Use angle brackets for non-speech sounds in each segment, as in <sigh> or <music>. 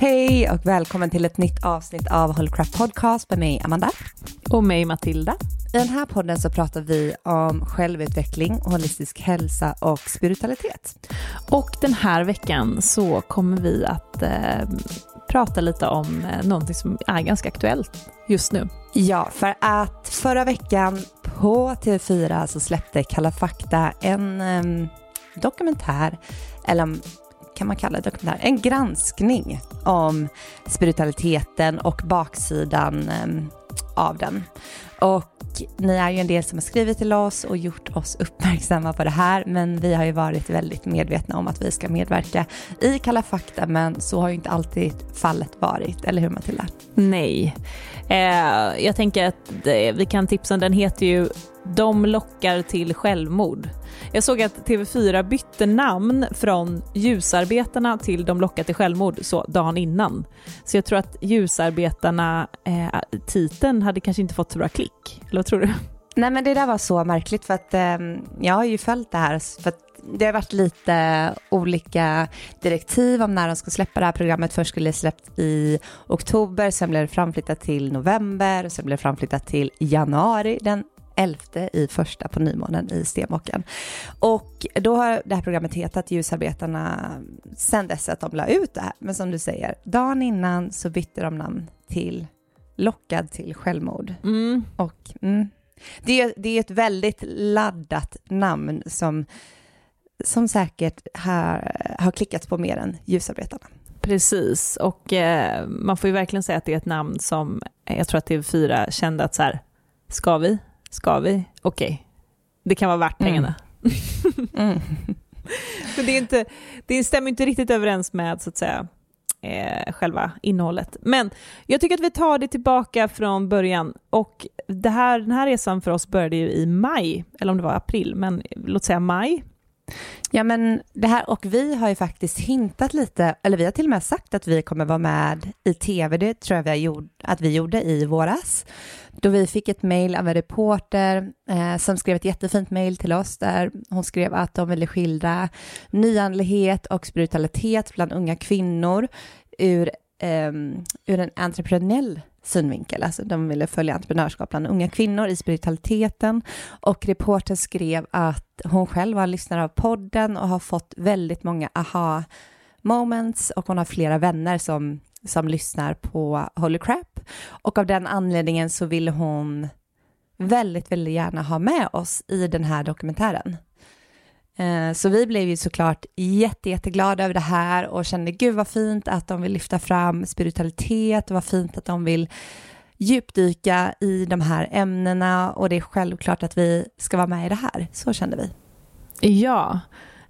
Hej och välkommen till ett nytt avsnitt av Holocraft Podcast med mig Amanda. Och mig Matilda. I den här podden så pratar vi om självutveckling, holistisk hälsa och spiritualitet. Och den här veckan så kommer vi att eh, prata lite om eh, någonting som är ganska aktuellt just nu. Ja, för att förra veckan på TV4 så släppte Kalla fakta en eh, dokumentär, eller kan man kalla det dokumentär, en granskning om spiritualiteten och baksidan ehm, av den. Och ni är ju en del som har skrivit till oss och gjort oss uppmärksamma på det här, men vi har ju varit väldigt medvetna om att vi ska medverka i Kalla fakta, men så har ju inte alltid fallet varit, eller hur Matilda? Nej. Eh, jag tänker att eh, vi kan tipsa, den heter ju De lockar till självmord. Jag såg att TV4 bytte namn från Ljusarbetarna till De lockar till självmord så dagen innan. Så jag tror att Ljusarbetarna, eh, titeln hade kanske inte fått så bra klick. Eller vad tror du? Nej men det där var så märkligt för att eh, jag har ju följt det här för att det har varit lite olika direktiv om när de ska släppa det här programmet. Först skulle det släppt i oktober, sen blev det framflyttat till november, sen blev det framflyttat till januari den elfte i första på nymånen i Stenbocken. Och då har det här programmet hetat Ljusarbetarna sen dess att de la ut det här. Men som du säger, dagen innan så bytte de namn till Lockad till självmord. Mm. Och mm, det, är, det är ett väldigt laddat namn som, som säkert har, har klickats på mer än Ljusarbetarna. Precis, och eh, man får ju verkligen säga att det är ett namn som jag tror att TV4 kände att så här, ska vi? Ska vi? Okej. Okay. Det kan vara värt pengarna. Mm. <laughs> Mm. det, är inte, det stämmer inte riktigt överens med så att säga eh, själva innehållet. Men jag tycker att vi tar det tillbaka från början. Och det här, den här resan för oss började ju i maj, eller om det var april, men låt säga maj. Ja men det här, och vi har ju faktiskt hintat lite, eller vi har till och med sagt att vi kommer vara med i tv, det tror jag vi har gjort, att vi gjorde i våras. Då vi fick ett mejl av en reporter eh, som skrev ett jättefint mejl till oss där hon skrev att de ville skildra nyandlighet och spiritualitet bland unga kvinnor ur, eh, ur en entreprenöriell synvinkel. Alltså de ville följa entreprenörskap bland unga kvinnor i spiritualiteten. Och reportern skrev att hon själv var lyssnare av podden och har fått väldigt många aha moments och hon har flera vänner som, som lyssnar på Holy Crap. Och av den anledningen så ville hon väldigt, väldigt gärna ha med oss i den här dokumentären. Eh, så vi blev ju såklart jätte, jätteglada över det här och kände gud vad fint att de vill lyfta fram spiritualitet och vad fint att de vill djupdyka i de här ämnena och det är självklart att vi ska vara med i det här. Så kände vi. Ja,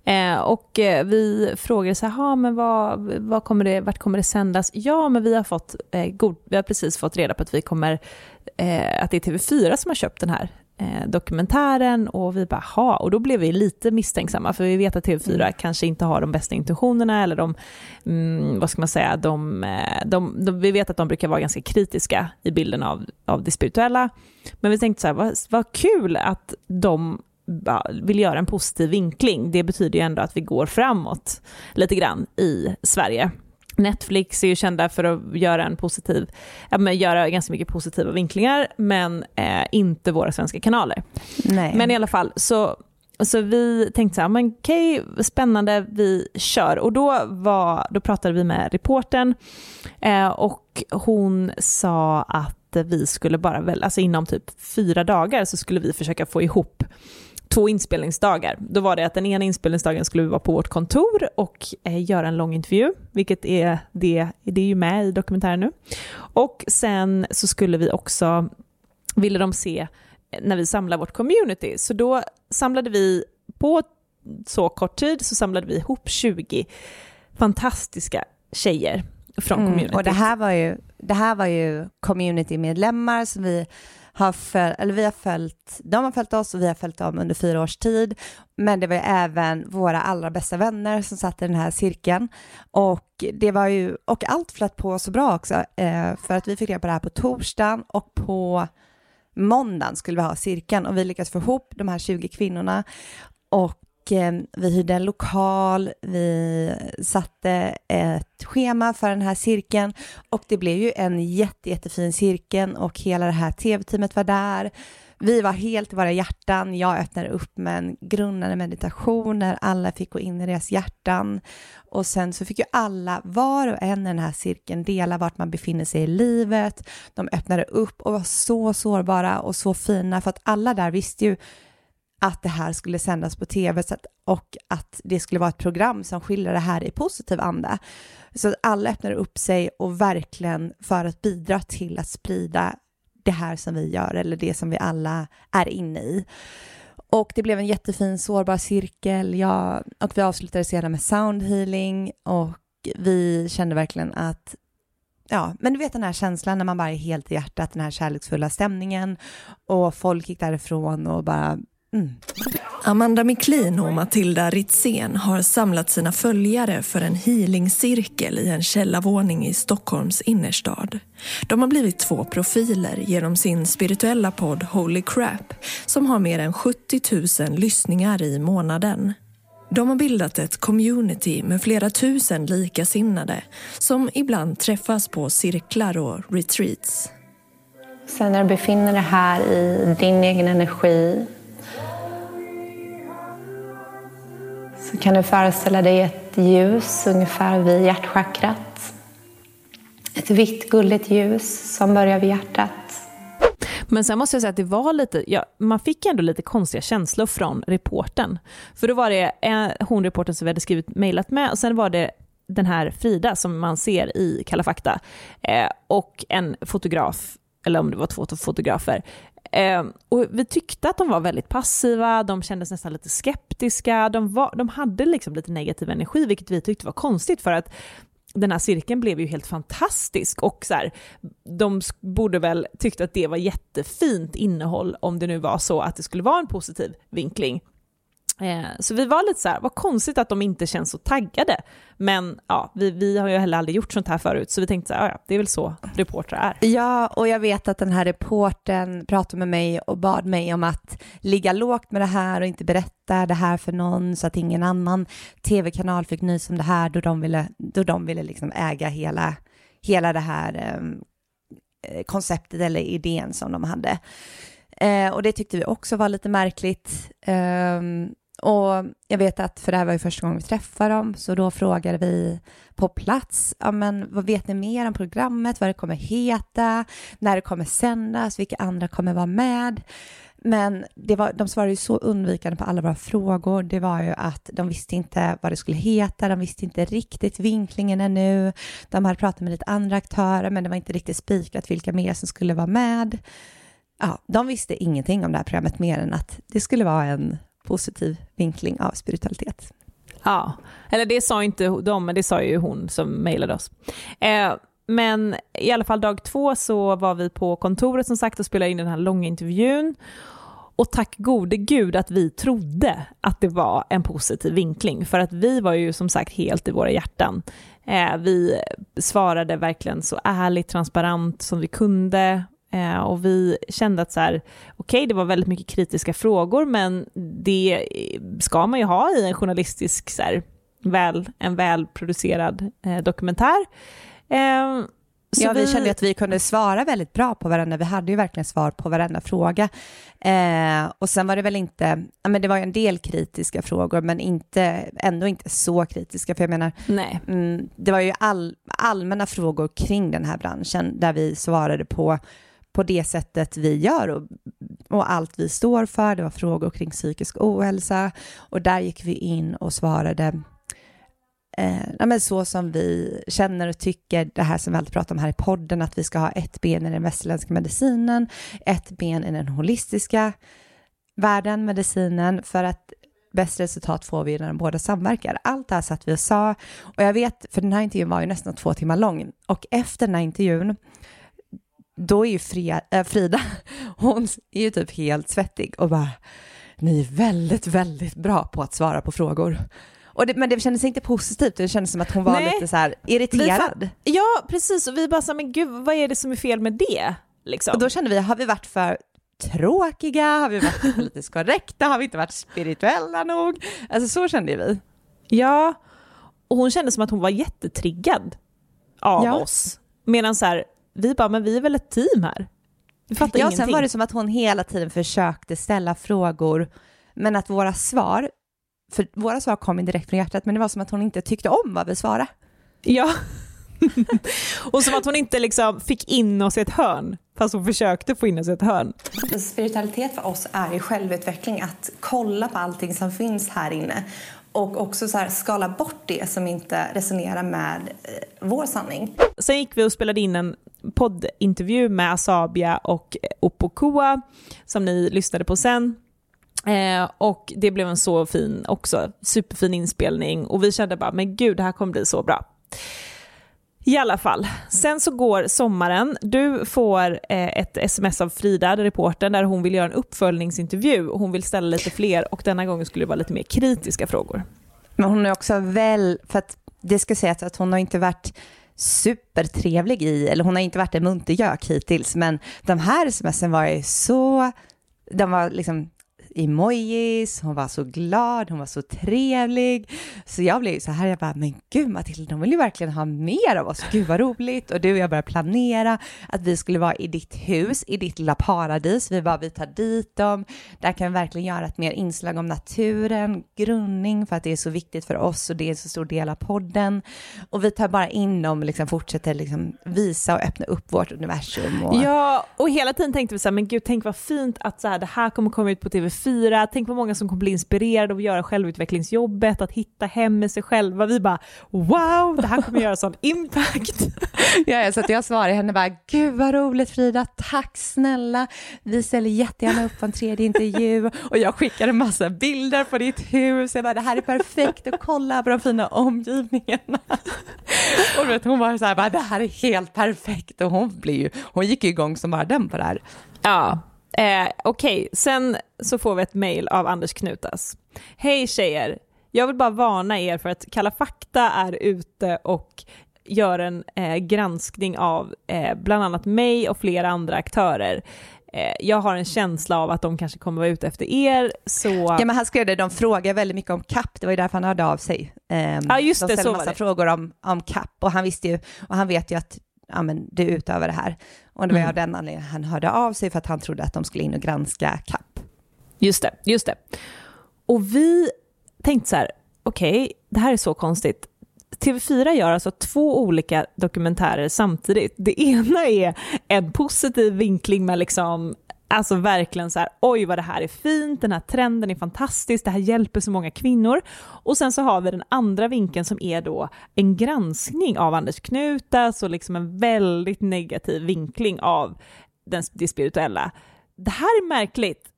eh, och eh, vi frågade så här, men vad, vad kommer det, vart kommer det sändas? Ja, men vi har, fått, god, vi har precis fått reda på att vi kommer, att det är TV4 som har köpt den här eh, dokumentären och vi bara ha och då blev vi lite misstänksamma för vi vet att TV4 mm. kanske inte har de bästa intentionerna eller de, mm, vad ska man säga, de, eh, de, de, vi vet att de brukar vara ganska kritiska i bilden av, av det spirituella. Men vi tänkte så här, vad, vad kul att de vill göra en positiv vinkling. Det betyder ju ändå att vi går framåt lite grann i Sverige. Netflix är ju kända för att göra en positiv, ja, göra ganska mycket positiva vinklingar, men eh, inte våra svenska kanaler. Nej. Men i alla fall, så, så vi tänkte så här, men okej, okay, spännande, vi kör. Och då, var, då pratade vi med reporten eh, och hon sa att vi skulle bara, väl, alltså inom typ fyra dagar så skulle vi försöka få ihop två inspelningsdagar. Då var det att den ena inspelningsdagen skulle vi vara på vårt kontor och eh, göra en lång intervju, vilket är det, det är ju med i dokumentären nu. Och sen så skulle vi också, ville de se när vi samlar vårt community, så då samlade vi på så kort tid så samlade vi ihop 20 fantastiska tjejer från mm, community. Och det här var ju, det här var ju community-medlemmar som vi har följt, eller vi har följt, de har följt oss och vi har följt dem under fyra års tid. Men det var ju även våra allra bästa vänner som satt i den här cirkeln. Och det var ju, och allt flöt på så bra också, eh, för att vi fick reda på det här på torsdagen och på måndagen skulle vi ha cirkeln och vi lyckades få ihop de här 20 kvinnorna. Och Eh, vi hyrde en lokal, vi satte ett schema för den här cirkeln och det blev ju en jätte, jättefin cirkel och hela det här tv-teamet var där. Vi var helt i våra hjärtan. Jag öppnade upp med en grundande meditation där alla fick gå in i deras hjärtan. Och sen så fick ju alla, var och en i den här cirkeln, dela vart man befinner sig i livet. De öppnade upp och var så sårbara och så fina för att alla där visste ju att det här skulle sändas på tv och att det skulle vara ett program som skildrar det här i positiv anda. Så att alla öppnar upp sig och verkligen för att bidra till att sprida det här som vi gör eller det som vi alla är inne i. Och det blev en jättefin sårbar cirkel. Ja, och vi avslutade sedan med soundhealing och vi kände verkligen att ja, men du vet den här känslan när man bara är helt i hjärtat, den här kärleksfulla stämningen och folk gick därifrån och bara Mm. Amanda Miklin och Matilda Ritzén har samlat sina följare för en healingcirkel i en källarvåning i Stockholms innerstad. De har blivit två profiler genom sin spirituella podd Holy Crap som har mer än 70 000 lyssningar i månaden. De har bildat ett community med flera tusen likasinnade som ibland träffas på cirklar och retreats. Sen när du befinner dig här i din egen energi Så kan du föreställa dig ett ljus ungefär vid hjärtchakrat. Ett vitt gulligt ljus som börjar vid hjärtat. Men sen måste jag säga att det var lite, ja, man fick ändå lite konstiga känslor från reporten. För då var det eh, hon reporten som vi hade skrivit mejlat med och sen var det den här Frida som man ser i Kalla fakta eh, och en fotograf, eller om det var två fotografer, Eh, och vi tyckte att de var väldigt passiva, de kändes nästan lite skeptiska, de, var, de hade liksom lite negativ energi, vilket vi tyckte var konstigt för att den här cirkeln blev ju helt fantastisk och så här, de borde väl tyckt att det var jättefint innehåll om det nu var så att det skulle vara en positiv vinkling. Eh, så vi var lite så här, vad konstigt att de inte känns så taggade. Men ja, vi, vi har ju heller aldrig gjort sånt här förut, så vi tänkte så här, ja, det är väl så reportrar är. Ja, och jag vet att den här reporten pratade med mig och bad mig om att ligga lågt med det här och inte berätta det här för någon så att ingen annan tv-kanal fick nys om det här då de ville, då de ville liksom äga hela, hela det här ehm, eh, konceptet eller idén som de hade. Eh, och det tyckte vi också var lite märkligt. Eh, och jag vet att, för det här var ju första gången vi träffade dem, så då frågade vi på plats, ja men vad vet ni mer om programmet, vad det kommer heta, när det kommer sändas, vilka andra kommer vara med? Men det var, de svarade ju så undvikande på alla våra frågor. Det var ju att de visste inte vad det skulle heta, de visste inte riktigt vinklingen ännu. De hade pratat med lite andra aktörer, men det var inte riktigt spikat vilka mer som skulle vara med. Ja, de visste ingenting om det här programmet mer än att det skulle vara en positiv vinkling av spiritualitet. Ja, eller det sa inte de, men det sa ju hon som mejlade oss. Eh, men i alla fall dag två så var vi på kontoret som sagt och spelade in den här långa intervjun. Och tack gode gud att vi trodde att det var en positiv vinkling, för att vi var ju som sagt helt i våra hjärtan. Eh, vi svarade verkligen så ärligt, transparent som vi kunde Eh, och vi kände att så här, okej, okay, det var väldigt mycket kritiska frågor, men det ska man ju ha i en journalistisk, så här, väl, en välproducerad eh, dokumentär. Eh, ja, vi, vi kände att vi kunde svara väldigt bra på varandra. Vi hade ju verkligen svar på varenda fråga. Eh, och sen var det väl inte, ja, men det var ju en del kritiska frågor, men inte, ändå inte så kritiska. För jag menar, Nej. Mm, det var ju all, allmänna frågor kring den här branschen där vi svarade på på det sättet vi gör och, och, allt vi står för. Det var frågor kring psykisk ohälsa och där gick vi in och svarade eh, men så som vi känner och tycker, det här som vi alltid pratar om här i podden, att vi ska ha ett ben i den västerländska medicinen, ett ben i den holistiska världen, medicinen, för att bäst resultat får vi när de båda samverkar. Allt det här satt vi och sa och jag vet, för den här intervjun var ju nästan två timmar lång och efter den här intervjun då är ju Frida, äh, Frida, <laughs> hon är ju typ helt svettig och bara, ni är väldigt, väldigt bra på att svara på frågor. Och det, men det kändes inte positivt, det kändes som att hon var Nej, lite så här irriterad. Ja, precis, och vi bara sa, men gud, vad är det som är fel med det? Liksom. Och då kände vi, har vi varit för tråkiga? Har vi varit politiskt korrekta? Har vi inte varit spirituella nog? Alltså så kände vi. Ja, och hon kände som att hon var jättetriggad av ja. oss. Medan så här, vi bara, men vi är väl ett team här? Vi fattar ja, ingenting. sen var det som att hon hela tiden försökte ställa frågor, men att våra svar, för våra svar kom direkt från hjärtat, men det var som att hon inte tyckte om vad vi svarade. Ja, <laughs> och som att hon inte liksom fick in oss i ett hörn, fast hon försökte få in oss i ett hörn. Spiritualitet för oss är ju självutveckling, att kolla på allting som finns här inne och också så här, skala bort det som inte resonerar med eh, vår sanning. Sen gick vi och spelade in en poddintervju med Asabia och Opokoa som ni lyssnade på sen. Eh, och det blev en så fin, också superfin inspelning och vi kände bara, men gud, det här kommer bli så bra. I alla fall, sen så går sommaren. Du får eh, ett sms av Frida, reportern, där hon vill göra en uppföljningsintervju. Hon vill ställa lite fler och denna gången skulle det vara lite mer kritiska frågor. Men hon är också väl, för att det ska sägas att hon har inte varit supertrevlig i, eller hon har inte varit en muntergök hittills, men de här smsen var ju så, de var liksom emojis, hon var så glad, hon var så trevlig. Så jag blev så här, jag bara, men gud Matilda, de vill ju verkligen ha mer av oss, gud vad roligt. Och du och jag började planera att vi skulle vara i ditt hus, i ditt lilla paradis. Vi bara, vi tar dit dem. Där kan vi verkligen göra ett mer inslag om naturen, grundning, för att det är så viktigt för oss och det är en så stor del av podden. Och vi tar bara in dem och liksom fortsätter liksom visa och öppna upp vårt universum. Och... Ja, och hela tiden tänkte vi så här, men gud, tänk vad fint att så här, det här kommer komma ut på TV4 fyra, tänk på många som kommer bli inspirerade av att göra självutvecklingsjobbet, att hitta hem med sig själva. Vi bara wow, det här kommer göra sån impact. Ja, så att jag svarade henne bara, gud vad roligt Frida, tack snälla. Vi ställer jättegärna upp på en tredje intervju och jag skickade en massa bilder på ditt hus. Jag bara, det här är perfekt att kolla på de fina omgivningarna. Och vet, hon var så här, bara, det här är helt perfekt och hon, blev ju, hon gick ju igång som bara den på det här. Ja, eh, okej. Okay. Sen så får vi ett mail av Anders Knutas. Hej tjejer! Jag vill bara varna er för att Kalla fakta är ute och gör en eh, granskning av eh, bland annat mig och flera andra aktörer. Eh, jag har en känsla av att de kanske kommer vara ute efter er, så... Ja, men han skrev det, de frågar väldigt mycket om CAP, det var ju därför han hörde av sig. Um, ja, just de det, så var massa frågor om, om CAP och han visste ju, och han vet ju att ja, men du utövar det här. Och det var mm. av den anledningen han hörde av sig, för att han trodde att de skulle in och granska CAP. Just det, just det. Och vi tänkte så här, okej, okay, det här är så konstigt. TV4 gör alltså två olika dokumentärer samtidigt. Det ena är en positiv vinkling med liksom Alltså verkligen så här, oj vad det här är fint, den här trenden är fantastisk, det här hjälper så många kvinnor. Och sen så har vi den andra vinkeln som är då en granskning av Anders Knutas och liksom en väldigt negativ vinkling av den, det spirituella. Det här är märkligt.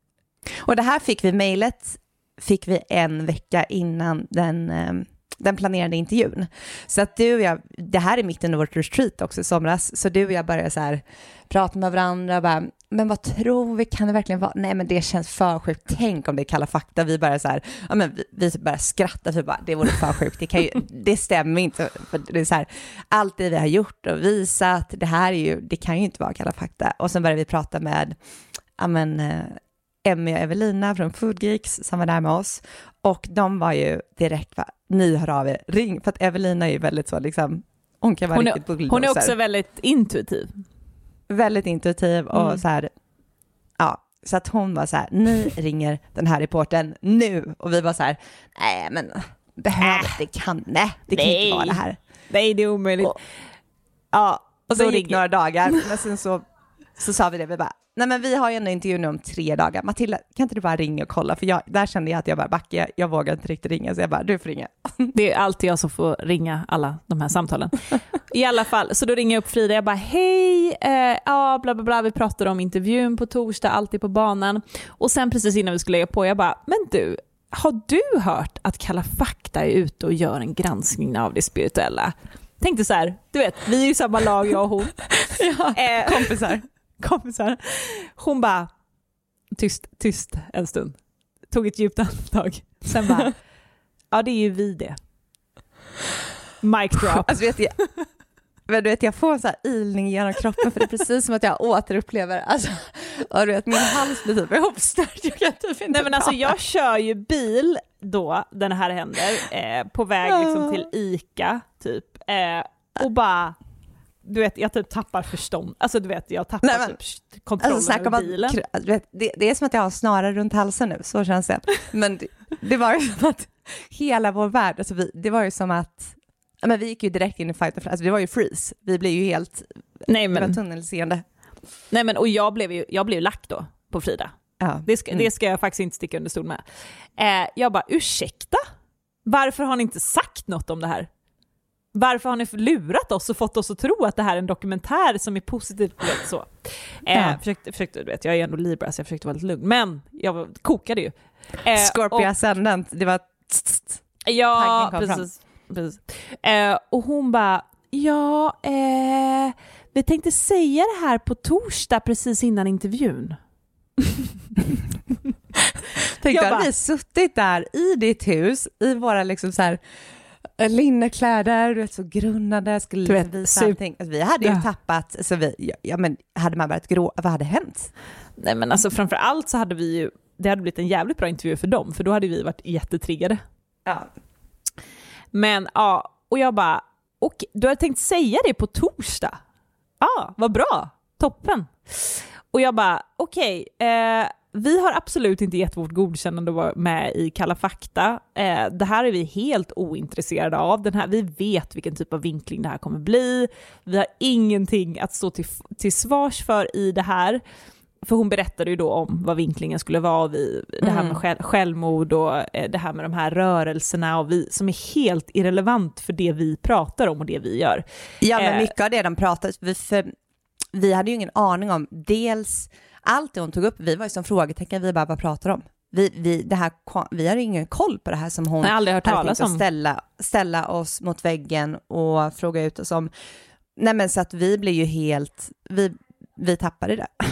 Och det här fick vi mejlet, fick vi en vecka innan den eh, den planerade intervjun. Så att du och jag, det här är mitt under vårt retreat också i somras, så du och jag började så här prata med varandra och bara, men vad tror vi, kan det verkligen vara? Nej men det känns för sjukt, tänk om det är Kalla fakta, vi bara så här, ja men vi, vi bara skrattar, för bara, det vore för sjukt, det, kan ju, <laughs> det stämmer inte, för det är så här, allt det vi har gjort och visat, det här är ju, det kan ju inte vara Kalla fakta. Och sen började vi prata med, ja men, eh, Emmy och Evelina från Food Geeks som var där med oss och de var ju direkt, va, ni hör av er, ring, för att Evelina är ju väldigt så liksom, hon kan vara hon riktigt bulldozer. Hon är också väldigt intuitiv. Väldigt intuitiv och mm. så här, ja, så att hon var så här, ni <laughs> ringer den här reporten nu och vi var så här, nej men behöver äh, det kan, nej det kan nej. inte vara det här. Nej det är omöjligt. Och, ja, och så gick några dagar, men sen så, så sa vi det, vi bara, Nej men vi har ju en intervju nu om tre dagar. Matilda, kan inte du bara ringa och kolla? För jag, där kände jag att jag bara backade, jag vågar inte riktigt ringa, så jag bara, du får ringa. <laughs> Det är alltid jag som får ringa alla de här samtalen. I alla fall, så då ringer jag upp Frida, jag bara, hej, eh, ja bla bla bla, vi pratade om intervjun på torsdag, alltid på banan. Och sen precis innan vi skulle lägga på, jag bara, men du, har du hört att Kalla fakta är ute och gör en granskning av det spirituella? Tänkte så här, du vet, vi är ju samma lag jag och hon. <laughs> ja, eh, kompisar kompisar. Hon bara, tyst, tyst en stund. Tog ett djupt andetag. Sen bara, ja det är ju vi det. Mic drop. Alltså vet jag, men du vet, jag får en sån här ilning genom kroppen för det är precis som att jag återupplever, alltså, och du vet, min hals blir typ ihopstörd. Jag kan typ inte Nej men alltså jag kör ju bil då, den här händer, eh, på väg liksom till ICA typ, eh, och bara du vet, jag typ tappar förstånd. Alltså du vet, jag tappar Nej, men, typ kontrollen alltså, över bilen. Att, vet, det, det, är som att jag har snara runt halsen nu, så känns det. Men det, det var ju som att hela vår värld, alltså vi, det var ju som att, men vi gick ju direkt in i fight alltså det var ju freeze. Vi blev ju helt, Nej, men, det var tunnelseende. Nej men och jag blev ju, jag blev lack då på Frida. Ja. Det, ska, mm. det ska jag faktiskt inte sticka under stol med. Eh, jag bara, ursäkta? Varför har ni inte sagt något om det här? Varför har ni lurat oss och fått oss att tro att det här är en dokumentär som är positiv? Så. Eh, försökte, försökte, du vet, jag är ändå Libra så jag försökte vara lite lugn, men jag kokade ju. Eh, Scorpio ascendant, det var Ja, precis. precis. Eh, och hon bara, ja, eh, vi tänkte säga det här på torsdag precis innan intervjun. Tänk, då hade vi suttit där i ditt hus, i våra liksom så här linnekläder, du vet så grundade, skulle du vet, visa allting. Alltså, vi hade ju ja. tappat, alltså vi, ja, men hade man börjat grå, vad hade hänt? Nej men alltså framför allt så hade vi ju, det hade blivit en jävligt bra intervju för dem, för då hade vi varit jättetriggade. Ja. Men ja, och jag bara, och du hade tänkt säga det på torsdag? Ja, ah, vad bra, toppen. Och jag bara, okej, okay, eh, vi har absolut inte gett vårt godkännande att vara med i Kalla fakta. Eh, det här är vi helt ointresserade av. Den här, vi vet vilken typ av vinkling det här kommer bli. Vi har ingenting att stå till, till svars för i det här. för hon berättade ju då om vad vinklingen skulle vara, vi, det här med Mm. själv, självmord och eh, det här med de här rörelserna och vi, som är helt irrelevant för det vi pratar om och det vi gör. Ja, men Eh. mycket av det de pratade, vi, för, vi hade ju ingen aning om, dels allt det hon tog upp, vi var ju som frågetecken, vi bara, vad pratar om? Vi, vi, det här, vi hade ingen koll på det här som hon Jag har aldrig hört talas om. ställa, ställa oss mot väggen och fråga ut oss om. Nej men så att vi blev ju helt, vi, vi tappade det. <laughs>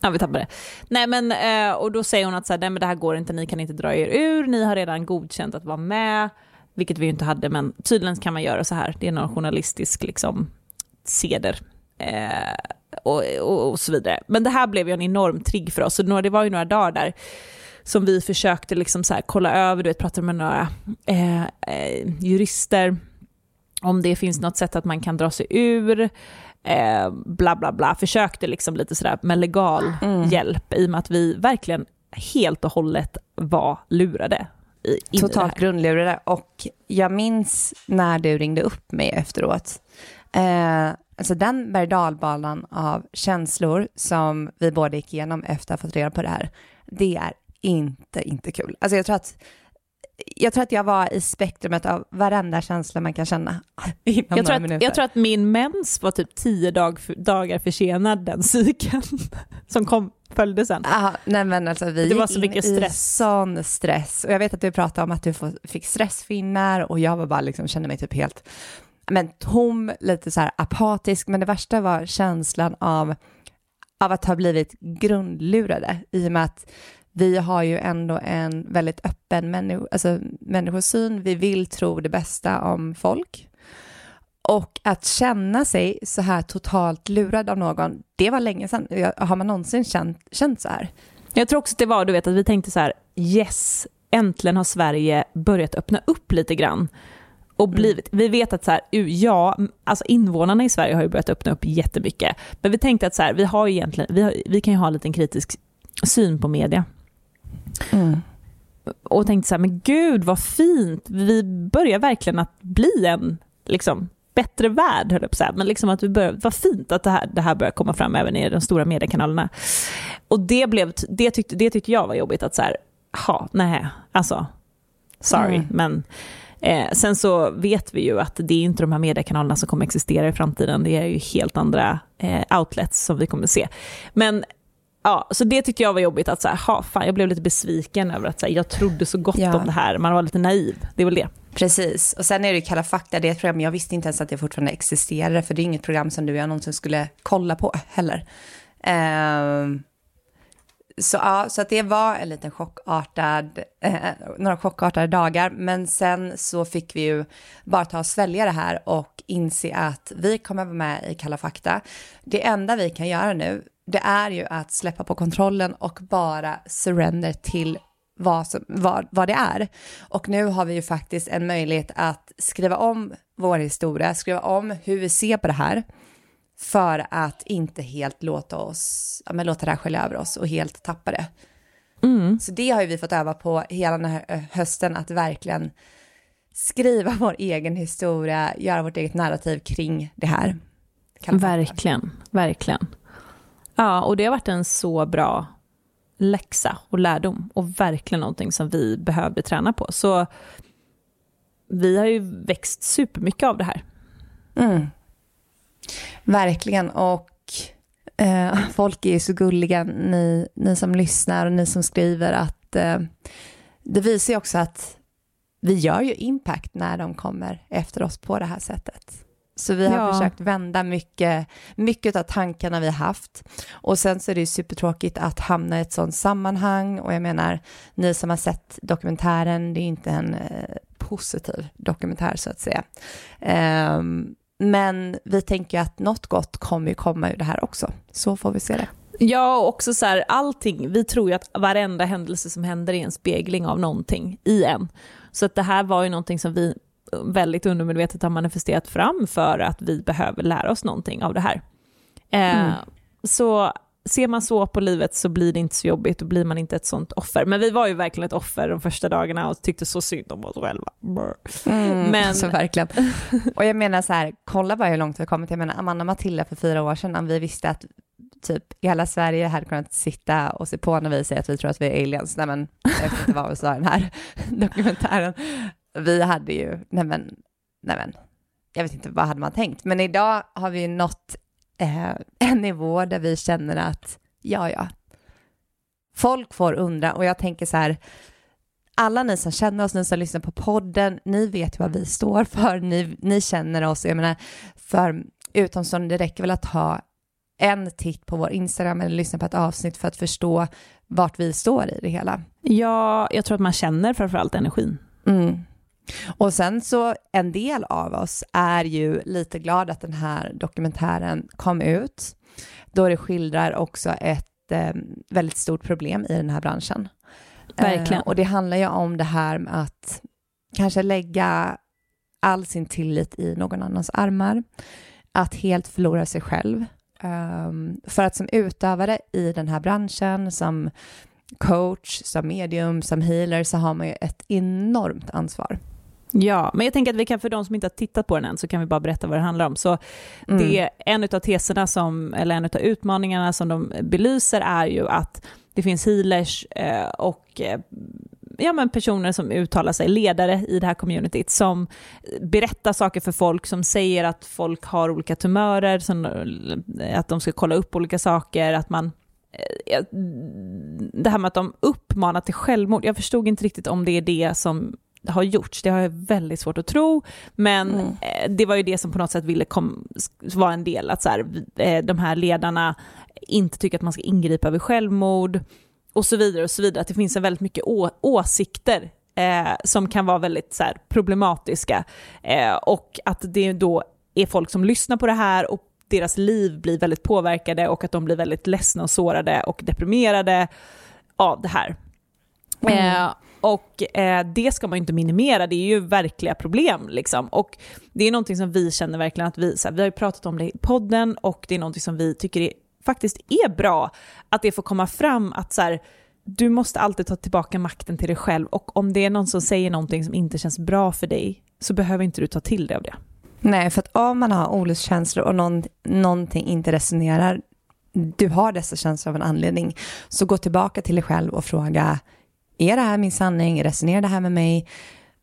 Ja, vi tappade det. Nej, men, eh, och då säger hon att så här, nej, men det här går inte, ni kan inte dra er ur, ni har redan godkänt att vara med, vilket vi ju inte hade, men tydligen kan man göra så här, det är någon journalistisk liksom, seder. Eh, och, och, och så vidare. Men det här blev ju en enorm trigg för oss, några- det var ju några dagar där som vi försökte liksom så här kolla över, du vet, prata med några eh, eh, jurister, om det finns något sätt att man kan dra sig ur, eh, bla bla bla, försökte liksom lite sådär med legal Mm. hjälp i och med att vi verkligen helt och hållet var lurade. I, Totalt grundlurade och jag minns när du ringde upp mig efteråt. Eh, alltså den berg av känslor som vi båda gick igenom efter att ha fått reda på det här, det är inte, inte kul. Alltså jag tror att jag tror att jag var i spektrumet av varenda känsla man kan känna <laughs> Jag tror, att, jag tror att min mens var typ tio dag, dagar försenad den cykeln <laughs> som kom, följde sen. Aha, nej men alltså vi Det var så mycket i stress. sån stress. Och jag vet att du pratade om att du fick stressfinnar och jag var bara liksom, kände mig typ helt men tom, lite så här apatisk. Men det värsta var känslan av, av att ha blivit grundlurade i och med att vi har ju ändå en väldigt öppen människo, alltså, människosyn. Vi vill tro det bästa om folk. Och att känna sig så här totalt lurad av någon, det var länge sedan. Har man någonsin känt, känt så här? Jag tror också att det var, du vet, att vi tänkte så här, yes, äntligen har Sverige börjat öppna upp lite grann. Och blivit, Vi vet att så här, ja, alltså invånarna i Sverige har ju börjat öppna upp jättemycket. Men vi tänkte att så här, vi, har ju egentligen, vi, har, vi kan ju ha en liten kritisk syn på media. Och tänkte så här, men gud vad fint, vi börjar verkligen att bli en liksom, bättre värld, höll jag på att säga. Men liksom att vi börjar, vad fint att det här, det här börjar komma fram även i de stora mediekanalerna. Och det, blev, det, tyckte, det tyckte jag var jobbigt att så här, ha, nej, alltså, sorry, Mm. men eh, sen så vet vi ju att det är inte de här mediekanalerna som kommer existera i framtiden, det är ju helt andra eh, outlets som vi kommer se. Men Ja, så det tyckte jag var jobbigt att så här, ha, fan, jag blev lite besviken över att så här, jag trodde så gott Ja. om det här, man var lite naiv, det är väl det. Precis, och sen är det ju Kalla fakta, det är ett program, jag visste inte ens att det fortfarande existerade, för det är inget program som du och jag någonsin skulle kolla på heller. Ehm, så ja, så att det var en liten chockartad, eh, några chockartade dagar, men sen så fick vi ju bara ta och svälja det här och inse att vi kommer vara med i Kalla fakta. Det enda vi kan göra nu, det är ju att släppa på kontrollen och bara surrender till vad, som, vad, vad det är. Och nu har vi ju faktiskt en möjlighet att skriva om vår historia, skriva om hur vi ser på det här, för att inte helt låta oss, ja, men låta det här skölja över oss och helt tappa det. Mm. Så det har ju vi fått öva på hela den här eh, hösten, att verkligen skriva vår egen historia, göra vårt eget narrativ kring det här. Verkligen, verkligen. Ja, och det har varit en så bra läxa och lärdom och verkligen någonting som vi behövde träna på. Så vi har ju växt supermycket av det här. Mm. Verkligen, och eh, folk är ju så gulliga, ni, ni som lyssnar och ni som skriver, att eh, det visar ju också att vi gör ju impact när de kommer efter oss på det här sättet. Så vi har Ja. försökt vända mycket, mycket av tankarna vi haft. Och sen så är det ju supertråkigt att hamna i ett sånt sammanhang. Och jag menar, ni som har sett dokumentären, det är inte en eh, positiv dokumentär så att säga. Ehm, men vi tänker att något gott kommer ju komma ur det här också. Så får vi se det. Ja, och också så här, allting, vi tror ju att varenda händelse som händer är en spegling av någonting i en. Så att det här var ju någonting som vi väldigt undermedvetet har manifesterat fram för att vi behöver lära oss någonting av det här. Eh, Mm. Så ser man så på livet så blir det inte så jobbigt, då blir man inte ett sånt offer. Men vi var ju verkligen ett offer de första dagarna och tyckte så synd om oss själva. Brr. Men... Alltså verkligen. Och jag menar så här, kolla bara hur långt vi har kommit. Jag menar Amanda och Matilda för fyra år sedan, vi visste att typ hela Sverige hade kunnat sitta och se på när vi säger att vi tror att vi är aliens. Nej men, jag vet inte vad vi sa den här <laughs> dokumentären. Vi hade ju, nej men, nej men, jag vet inte vad hade man tänkt. Men idag har vi nått eh, en nivå där vi känner att, ja ja, folk får undra och jag tänker så här, alla ni som känner oss, ni som lyssnar på podden, ni vet vad vi står för, ni, ni känner oss, jag menar, för utomstående, det räcker väl att ha en titt på vår Instagram eller lyssna på ett avsnitt för att förstå vart vi står i det hela. Ja, jag tror att man känner framförallt energin. Mm. Och sen så en del av oss är ju lite glad att den här dokumentären kom ut, då det skildrar också ett eh, väldigt stort problem i den här branschen. Verkligen. Eh, och det handlar ju om det här med att kanske lägga all sin tillit i någon annans armar, att helt förlora sig själv. Um, för att som utövare i den här branschen, som coach, som medium, som healer, så har man ju ett enormt ansvar. Ja, men jag tänker att vi kan, för de som inte har tittat på den än, så kan vi bara berätta vad det handlar om. Så mm. det, en av teserna som, eller en av utmaningarna som de belyser är ju att det finns healers eh, och eh, ja, men personer som uttalar sig, ledare i det här communityt, som berättar saker för folk, som säger att folk har olika tumörer, som, att de ska kolla upp olika saker, att man eh, det här med att de uppmanar till självmord, jag förstod inte riktigt om det är det som har gjorts, det har jag väldigt svårt att tro, men mm. det var ju det som på något sätt ville vara en del, att så här, de här ledarna inte tycker att man ska ingripa vid självmord och så vidare och så vidare. Att det finns en väldigt mycket åsikter eh, som kan vara väldigt så här, problematiska eh, och att det då är folk som lyssnar på det här och deras liv blir väldigt påverkade och att de blir väldigt ledsna och sårade och deprimerade av det här. Mm. Eh, och eh, det ska man ju inte minimera, det är ju verkliga problem. Liksom. Och det är någonting som vi känner verkligen att vi, så här, vi har ju pratat om det i podden och det är någonting som vi tycker är faktiskt är bra, att det får komma fram att så här, du måste alltid ta tillbaka makten till dig själv och om det är någon som säger någonting som inte känns bra för dig så behöver inte du ta till dig av det. Nej, för att om man har olustkänslor och någon, någonting inte resonerar, du har dessa känslor av en anledning, så gå tillbaka till dig själv och fråga, är det här min sanning, resonerar det här med mig?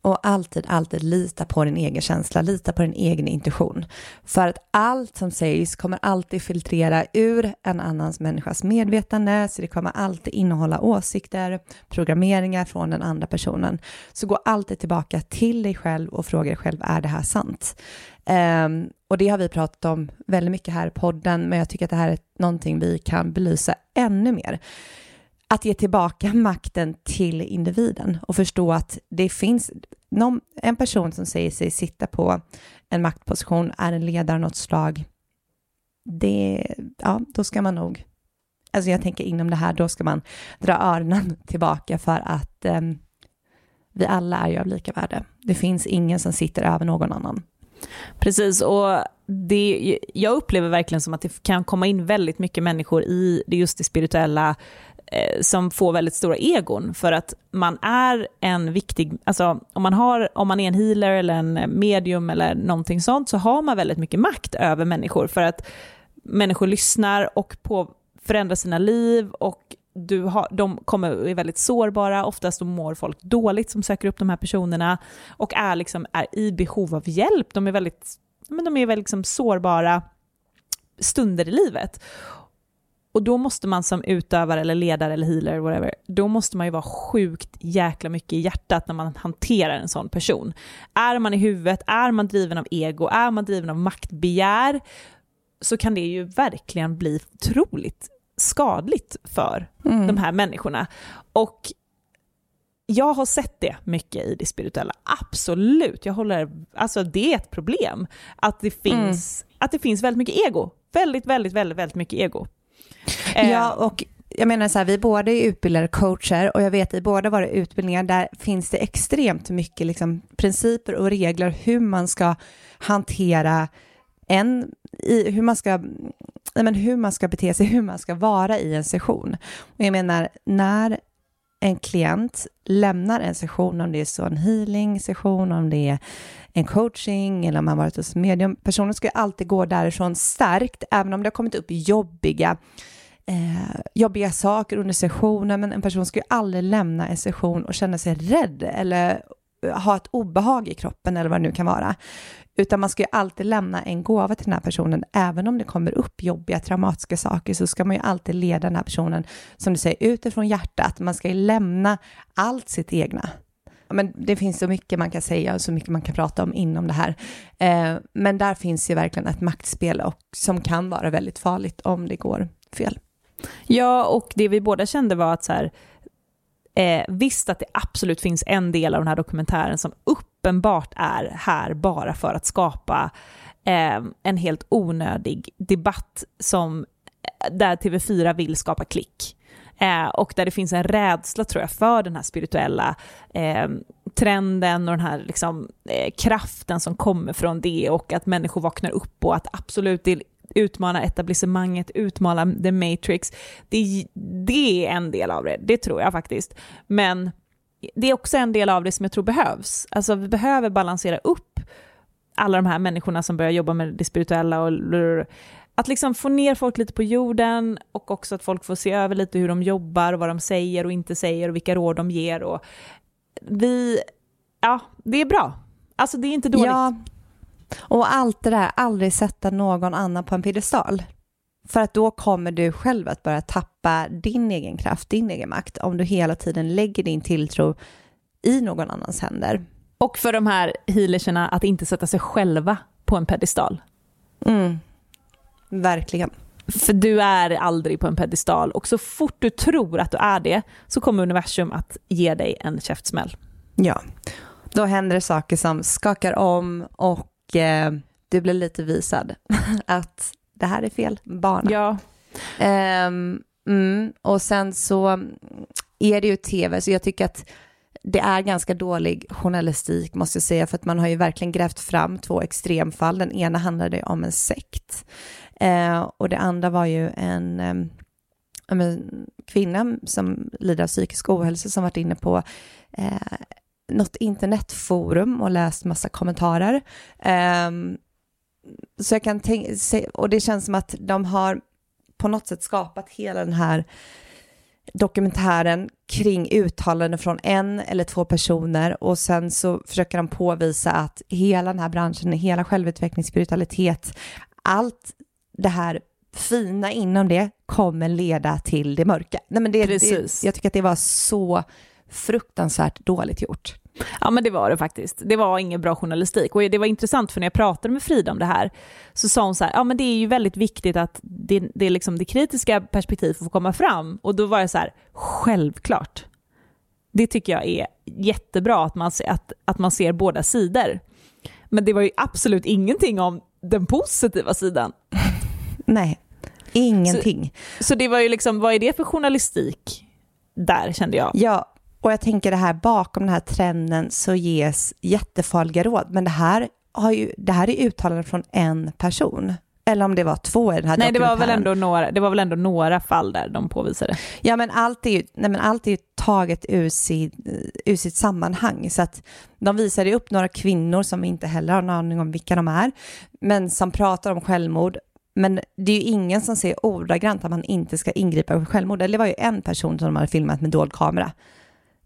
Och alltid, alltid lita på din egen känsla, lita på din egen intuition. För att allt som sägs kommer alltid filtrera ur en annans människas medvetande, så det kommer alltid innehålla åsikter, programmeringar från den andra personen. Så gå alltid tillbaka till dig själv och fråga dig själv, är det här sant? Um, och det har vi pratat om väldigt mycket här i podden, men jag tycker att det här är någonting vi kan belysa ännu mer att ge tillbaka makten till individen och förstå att det finns någon, en person som säger sig sitta på en maktposition, är en ledare av något slag. Det, ja, då ska man nog, alltså jag tänker inom det här, då ska man dra öronen tillbaka för att eh, vi alla är ju av lika värde. Det finns ingen som sitter över någon annan. Precis, och det, jag upplever verkligen som att det kan komma in väldigt mycket människor i det just det spirituella Eh, som får väldigt stora egon för att man är en viktig, alltså om man, har, om man är en healer eller en eh, medium eller någonting sånt så har man väldigt mycket makt över människor för att människor lyssnar och på, förändrar sina liv och du har, de kommer, är väldigt sårbara, oftast mår folk dåligt som söker upp de här personerna och är, liksom, är i behov av hjälp. De är väldigt, men de är väldigt liksom sårbara stunder i livet. Och då måste man som utövare eller ledare eller healer, whatever, då måste man ju vara sjukt jäkla mycket i hjärtat när man hanterar en sån person. Är man i huvudet, är man driven av ego, är man driven av maktbegär, så kan det ju verkligen bli otroligt skadligt för mm. de här människorna. Och jag har sett det mycket i det spirituella, absolut. Jag håller, alltså det är ett problem att det finns, mm. att det finns väldigt mycket ego. Väldigt, väldigt, väldigt, väldigt mycket ego. Eh. Ja, och jag menar så här, vi båda är utbildade coacher och jag vet i båda våra utbildningar där finns det extremt mycket liksom, principer och regler hur man ska hantera en, i, hur man ska men hur man ska bete sig, hur man ska vara i en session. Och jag menar, när en klient lämnar en session, om det är så en healing session, om det är en coaching eller om man varit hos medium, personen ska alltid gå därifrån stärkt, även om det har kommit upp jobbiga eh, jobbiga saker under sessionen, men en person ska ju aldrig lämna en session och känna sig rädd eller ha ett obehag i kroppen eller vad det nu kan vara. Utan man ska ju alltid lämna en gåva till den här personen, även om det kommer upp jobbiga, traumatiska saker, så ska man ju alltid leda den här personen, som du säger, utifrån hjärtat. Man ska ju lämna allt sitt egna. Men det finns så mycket man kan säga och så mycket man kan prata om inom det här. Eh, men där finns ju verkligen ett maktspel och, som kan vara väldigt farligt om det går fel. Ja, och det vi båda kände var att så här, eh, visst att det absolut finns en del av den här dokumentären som uppenbart är här bara för att skapa eh, en helt onödig debatt som eh, där TV4 vill skapa klick. Eh, och där det finns en rädsla tror jag för den här spirituella eh, trenden och den här liksom, eh, kraften som kommer från det och att människor vaknar upp och att absolut det utmana etablissemanget, utmana the matrix. Det, det är en del av det, det tror jag faktiskt. Men det är också en del av det som jag tror behövs. Alltså vi behöver balansera upp alla de här människorna som börjar jobba med det spirituella och att liksom få ner folk lite på jorden och också att folk får se över lite hur de jobbar och vad de säger och inte säger och vilka råd de ger. Och vi, ja, det är bra. Alltså det är inte dåligt. Ja, och allt det där, aldrig sätta någon annan på en piedestal. För att då kommer du själv att börja tappa din egen kraft, din egen makt, om du hela tiden lägger din tilltro i någon annans händer. Och för de här healerserna att inte sätta sig själva på en pedestal. Mm. Verkligen. För du är aldrig på en pedestal och så fort du tror att du är det så kommer universum att ge dig en käftsmäll. Ja, då händer det saker som skakar om och eh, du blir lite visad <laughs> att det här är fel bana. Ja. Um, mm, och sen så är det ju tv, så jag tycker att det är ganska dålig journalistik måste jag säga, för att man har ju verkligen grävt fram två extremfall. Den ena handlade om en sekt eh, och det andra var ju en, eh, kvinna som lider av psykisk ohälsa som varit inne på eh, något internetforum och läst massa kommentarer. Um, så jag kan tänka, och det känns som att de har på något sätt skapat hela den här dokumentären kring uttalanden från en eller två personer och sen så försöker de påvisa att hela den här branschen, hela självutveckling, spiritualitet, allt det här fina inom det kommer leda till det mörka. Nej, men det, Precis. Det, jag tycker att det var så fruktansvärt dåligt gjort. Ja men det var det faktiskt. Det var ingen bra journalistik och det var intressant för när jag pratade med Frida om det här så sa hon så här, ja men det är ju väldigt viktigt att det, det, liksom det kritiska perspektivet får komma fram och då var jag så här, självklart. Det tycker jag är jättebra att man, att, att man ser båda sidor. Men det var ju absolut ingenting om den positiva sidan. Nej, ingenting. Så, så det var ju liksom, vad är det för journalistik där kände jag? Ja, och jag tänker det här bakom den här trenden så ges jättefarliga råd, men det här, har ju, det här är uttalanden från en person. Eller om det var två i den här Nej, det var, väl ändå några, det var väl ändå några fall där de påvisade. Ja, men allt är ju, nej, men allt är ju taget ur, sin, ur sitt sammanhang. Så att de visade upp några kvinnor som vi inte heller har en aning om vilka de är, men som pratar om självmord. Men det är ju ingen som säger ordagrant att man inte ska ingripa vid självmord. Eller det var ju en person som de hade filmat med dold kamera.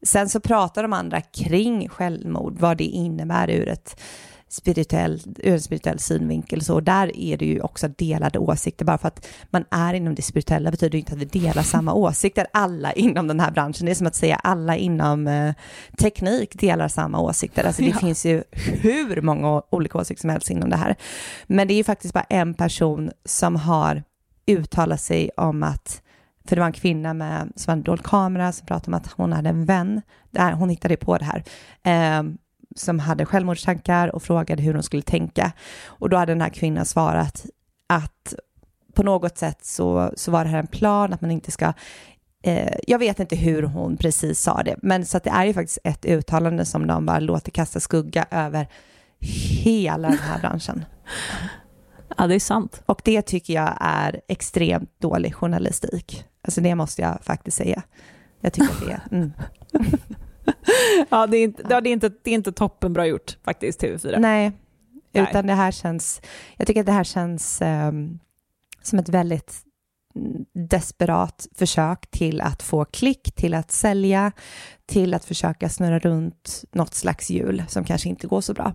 Sen så pratar de andra kring självmord, vad det innebär ur, ett spirituell, ur en spirituell synvinkel. Så där är det ju också delade åsikter. Bara för att man är inom det spirituella betyder inte att vi delar samma åsikter. Alla inom den här branschen, det är som att säga alla inom eh, teknik delar samma åsikter. Alltså det ja. finns ju hur många olika åsikter som helst inom det här. Men det är ju faktiskt bara en person som har uttalat sig om att för det var en kvinna med, som hade en dold kamera som pratade om att hon hade en vän, där hon hittade på det här, eh, som hade självmordstankar och frågade hur hon skulle tänka. Och då hade den här kvinnan svarat att på något sätt så, så var det här en plan att man inte ska eh, jag vet inte hur hon precis sa det, men så att det är ju faktiskt ett uttalande som de bara låter kasta skugga över hela den här branschen. <laughs> Ja, det är sant. Och det tycker jag är extremt dålig journalistik. Alltså det måste jag faktiskt säga. Jag tycker att det är... Mm. <laughs> ja, det är, inte, det, är inte, det är inte toppenbra gjort faktiskt, TV4. Nej, utan det här känns... Jag tycker att det här känns um, som ett väldigt desperat försök till att få klick, till att sälja, till att försöka snurra runt något slags hjul som kanske inte går så bra.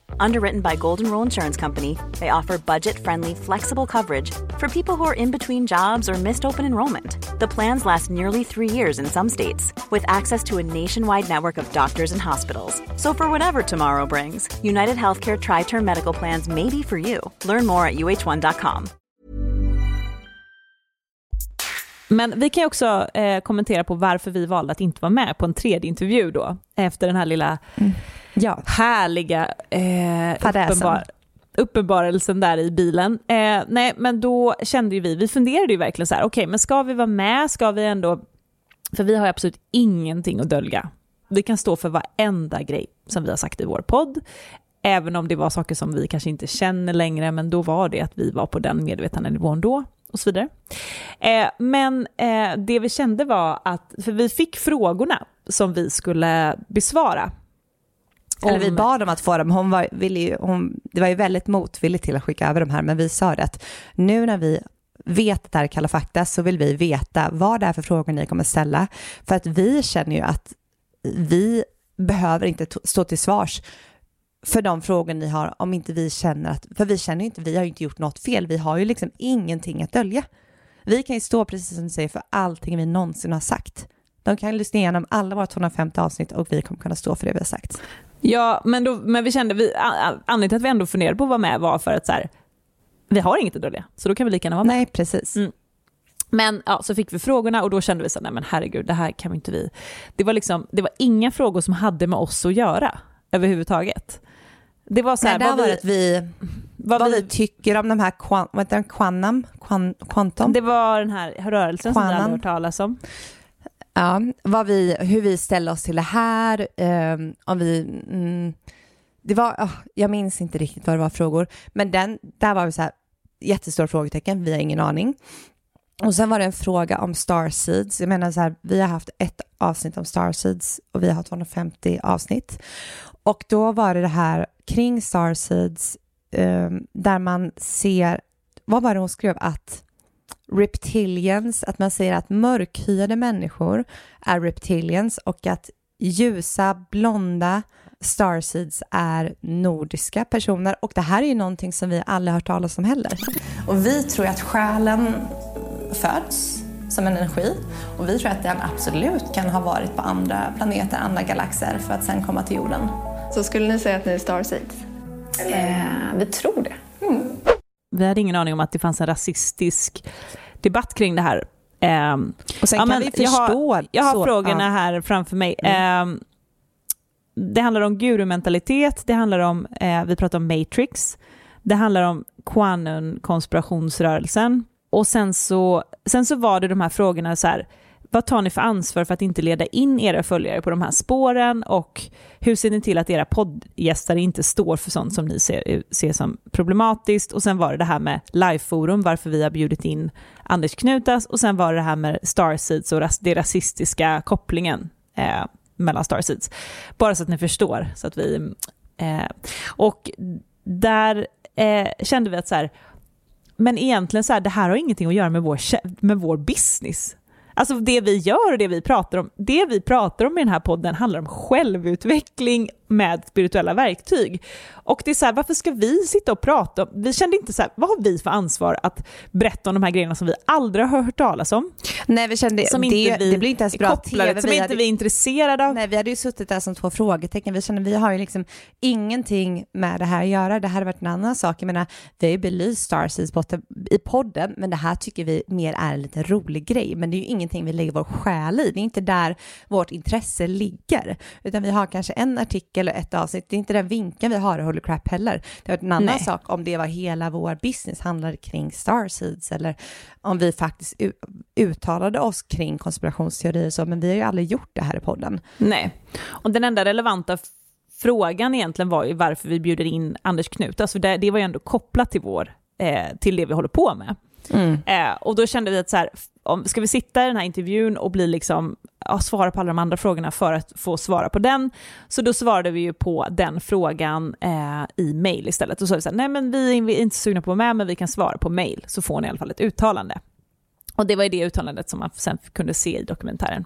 Underwritten by Golden Rule Insurance Company, they offer budget friendly, flexible coverage for people who are in between jobs or missed open enrollment. The plans last nearly three years in some states, with access to a nationwide network of doctors and hospitals. So, for whatever tomorrow brings, United Healthcare Tri Term Medical Plans may be for you. Learn more at uh1.com. Men vi kan också eh, kommentera på varför vi valde att inte vara med på en tredje intervju då, efter den här lilla mm. Ja. härliga eh, uppenbar, uppenbarelsen där i bilen. Eh, nej, men då kände ju vi, vi funderade ju verkligen så här, okej, okay, men ska vi vara med, ska vi ändå, för vi har ju absolut ingenting att dölja. Vi kan stå för varenda grej som vi har sagt i vår podd, även om det var saker som vi kanske inte känner längre, men då var det att vi var på den medvetande nivån då och så vidare. Eh, men eh, det vi kände var att, för vi fick frågorna som vi skulle besvara. Eller vi bad dem att få dem, hon var, ville ju, hon, det var ju väldigt motvilligt till att skicka över de här, men vi sa det att nu när vi vet att det här är Kalla fakta så vill vi veta vad det är för frågor ni kommer ställa. För att vi känner ju att vi behöver inte stå till svars för de frågor ni har om inte vi känner att, för vi känner ju inte, vi har ju inte gjort något fel, vi har ju liksom ingenting att dölja. Vi kan ju stå, precis som du säger, för allting vi någonsin har sagt. De kan lyssna igenom alla våra 250 avsnitt och vi kommer kunna stå för det vi har sagt. Ja, men, då, men vi kände, vi, anledningen till att vi ändå funderade på att vara med var för att så här, vi har inget att dölja, så då kan vi lika gärna vara med. Nej, precis. Mm. Men ja, så fick vi frågorna och då kände vi så nej men herregud, det här kan vi inte vi. Det var liksom, det var inga frågor som hade med oss att göra överhuvudtaget. Det var så här, Nej, vad, vi, vi, vad, vad vi, vi, tycker om de här vad heter quantum, quantum. Det var den här rörelsen Quanum. som vi aldrig hört talas om. Ja, vad vi, hur vi ställer oss till det här, eh, om vi... Mm, det var, oh, jag minns inte riktigt vad det var frågor, men den, där var vi så här, jättestora frågetecken, vi har ingen aning. Och sen var det en fråga om starseeds. Jag menar så här, vi har haft ett avsnitt om starseeds och vi har 250 avsnitt. Och då var det det här kring Starseeds eh, där man ser, vad var det hon skrev, att reptilians, att man säger att mörkhyade människor är reptilians och att ljusa, blonda starseeds är nordiska personer och det här är ju någonting som vi aldrig hört talas om heller. Och vi tror att själen föds som en energi och vi tror att den absolut kan ha varit på andra planeter, andra galaxer för att sen komma till jorden. Så skulle ni säga att ni är starseeds? Eh, vi tror det. Mm. Vi hade ingen aning om att det fanns en rasistisk debatt kring det här. Eh, och sen ja, kan vi förstå. Jag har, jag har så, frågorna ja. här framför mig. Mm. Eh, det handlar om gurumentalitet, det handlar om, eh, vi pratar om Matrix, det handlar om Quanon-konspirationsrörelsen. Och sen så, sen så var det de här frågorna så här, vad tar ni för ansvar för att inte leda in era följare på de här spåren och hur ser ni till att era poddgäster inte står för sånt som ni ser, ser som problematiskt? Och sen var det det här med liveforum, varför vi har bjudit in Anders Knutas och sen var det det här med Starseeds och det rasistiska kopplingen eh, mellan Starseeds. Bara så att ni förstår. Så att vi, eh, och där eh, kände vi att så här, men egentligen så här, det här har ingenting att göra med vår, med vår business. Alltså det vi gör och det vi pratar om, det vi pratar om i den här podden handlar om självutveckling, med spirituella verktyg. Och det är så här, varför ska vi sitta och prata? Vi kände inte så här, vad har vi för ansvar att berätta om de här grejerna som vi aldrig har hört talas om? Nej, vi kände, Som det, inte vi det blir inte ens bra kopplade, TV. som Vi inte hade- vi är intresserade av. Nej, vi hade ju suttit där som två frågetecken. Vi kände vi har ju liksom ingenting med det här att göra. Det här hade varit en annan sak. Jag menar, vi har ju belyst Starseeds i podden, men det här tycker vi mer är en liten rolig grej. Men det är ju ingenting vi lägger vår själ i. Det är inte där vårt intresse ligger, utan vi har kanske en artikel och ett avsnitt. Det är inte den vinkeln vi har i Holy Crap heller. Det var en annan Nej. sak om det var hela vår business handlade kring Starseeds eller om vi faktiskt uttalade oss kring konspirationsteorier så, men vi har ju aldrig gjort det här i podden. Nej, och den enda relevanta frågan egentligen var ju varför vi bjuder in Anders Knut. Alltså det, det var ju ändå kopplat till, vår, eh, till det vi håller på med. Eh, och då kände vi att så här, om, ska vi sitta i den här intervjun och bli liksom, ja, svara på alla de andra frågorna för att få svara på den, så då svarade vi ju på den frågan eh, i mail istället. Då sa vi så här, nej men vi är vi är inte sugna på att vara med, men vi kan svara på mail, så får ni i alla fall ett uttalande. Och det var ju det uttalandet som man sen kunde se i dokumentären.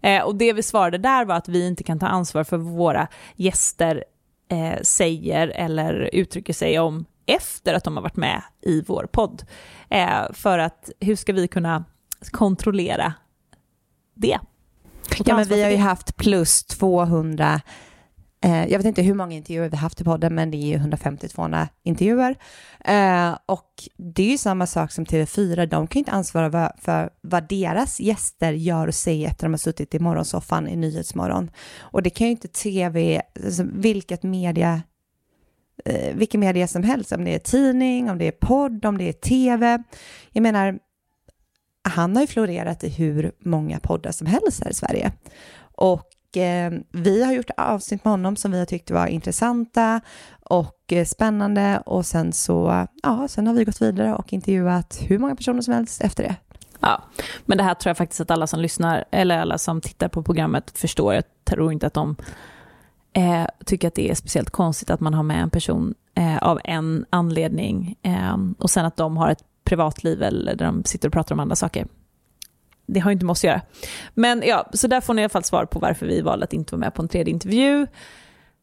Eh, och det vi svarade där var att vi inte kan ta ansvar för vad våra gäster eh, säger eller uttrycker sig om efter att de har varit med i vår podd. Eh, för att hur ska vi kunna kontrollera det? Ja, men vi har ju haft plus 200, eh, jag vet inte hur många intervjuer vi har haft i podden, men det är ju 150-200 intervjuer. Eh, och det är ju samma sak som TV4, de kan ju inte ansvara va- för vad deras gäster gör och säger efter att de har suttit i morgonsoffan i Nyhetsmorgon. Och det kan ju inte TV, alltså vilket media eh, vilken media som helst, om det är tidning, om det är podd, om det är tv. Jag menar, han har ju florerat i hur många poddar som helst här i Sverige. Och eh, vi har gjort avsnitt med honom som vi har tyckt var intressanta och eh, spännande och sen så, ja, sen har vi gått vidare och intervjuat hur många personer som helst efter det. Ja, men det här tror jag faktiskt att alla som lyssnar, eller alla som tittar på programmet förstår. Jag tror inte att de eh, tycker att det är speciellt konstigt att man har med en person eh, av en anledning eh, och sen att de har ett privatliv eller där de sitter och pratar om andra saker. Det har ju inte med oss att göra. Men ja, så där får ni i alla fall svar på varför vi valde att inte vara med på en tredje intervju.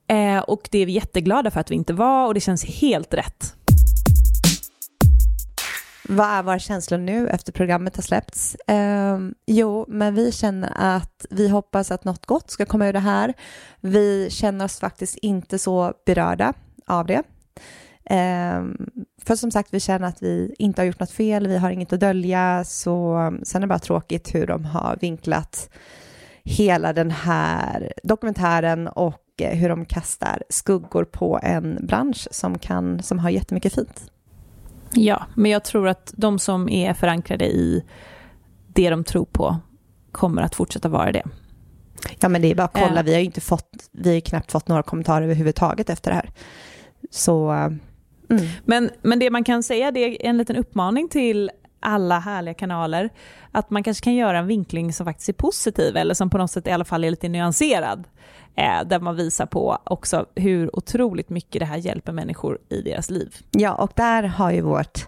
Eh, och det är vi jätteglada för att vi inte var och det känns helt rätt. Vad är våra känslor nu efter programmet har släppts? Eh, jo, men vi känner att vi hoppas att något gott ska komma ur det här. Vi känner oss faktiskt inte så berörda av det. Ehm, för som sagt, vi känner att vi inte har gjort något fel, vi har inget att dölja, så sen är det bara tråkigt hur de har vinklat hela den här dokumentären och eh, hur de kastar skuggor på en bransch som, kan, som har jättemycket fint. Ja, men jag tror att de som är förankrade i det de tror på kommer att fortsätta vara det. Ja, men det är bara att kolla. Eh. Vi har ju inte fått, vi har knappt fått några kommentarer överhuvudtaget efter det här. Så, eh, mm. Men, men det man kan säga det är en liten uppmaning till alla härliga kanaler, att man kanske kan göra en vinkling som faktiskt är positiv, eller som på något sätt i alla fall är lite nyanserad, eh, där man visar på också hur otroligt mycket det här hjälper människor i deras liv. ja, och där har ju vårt,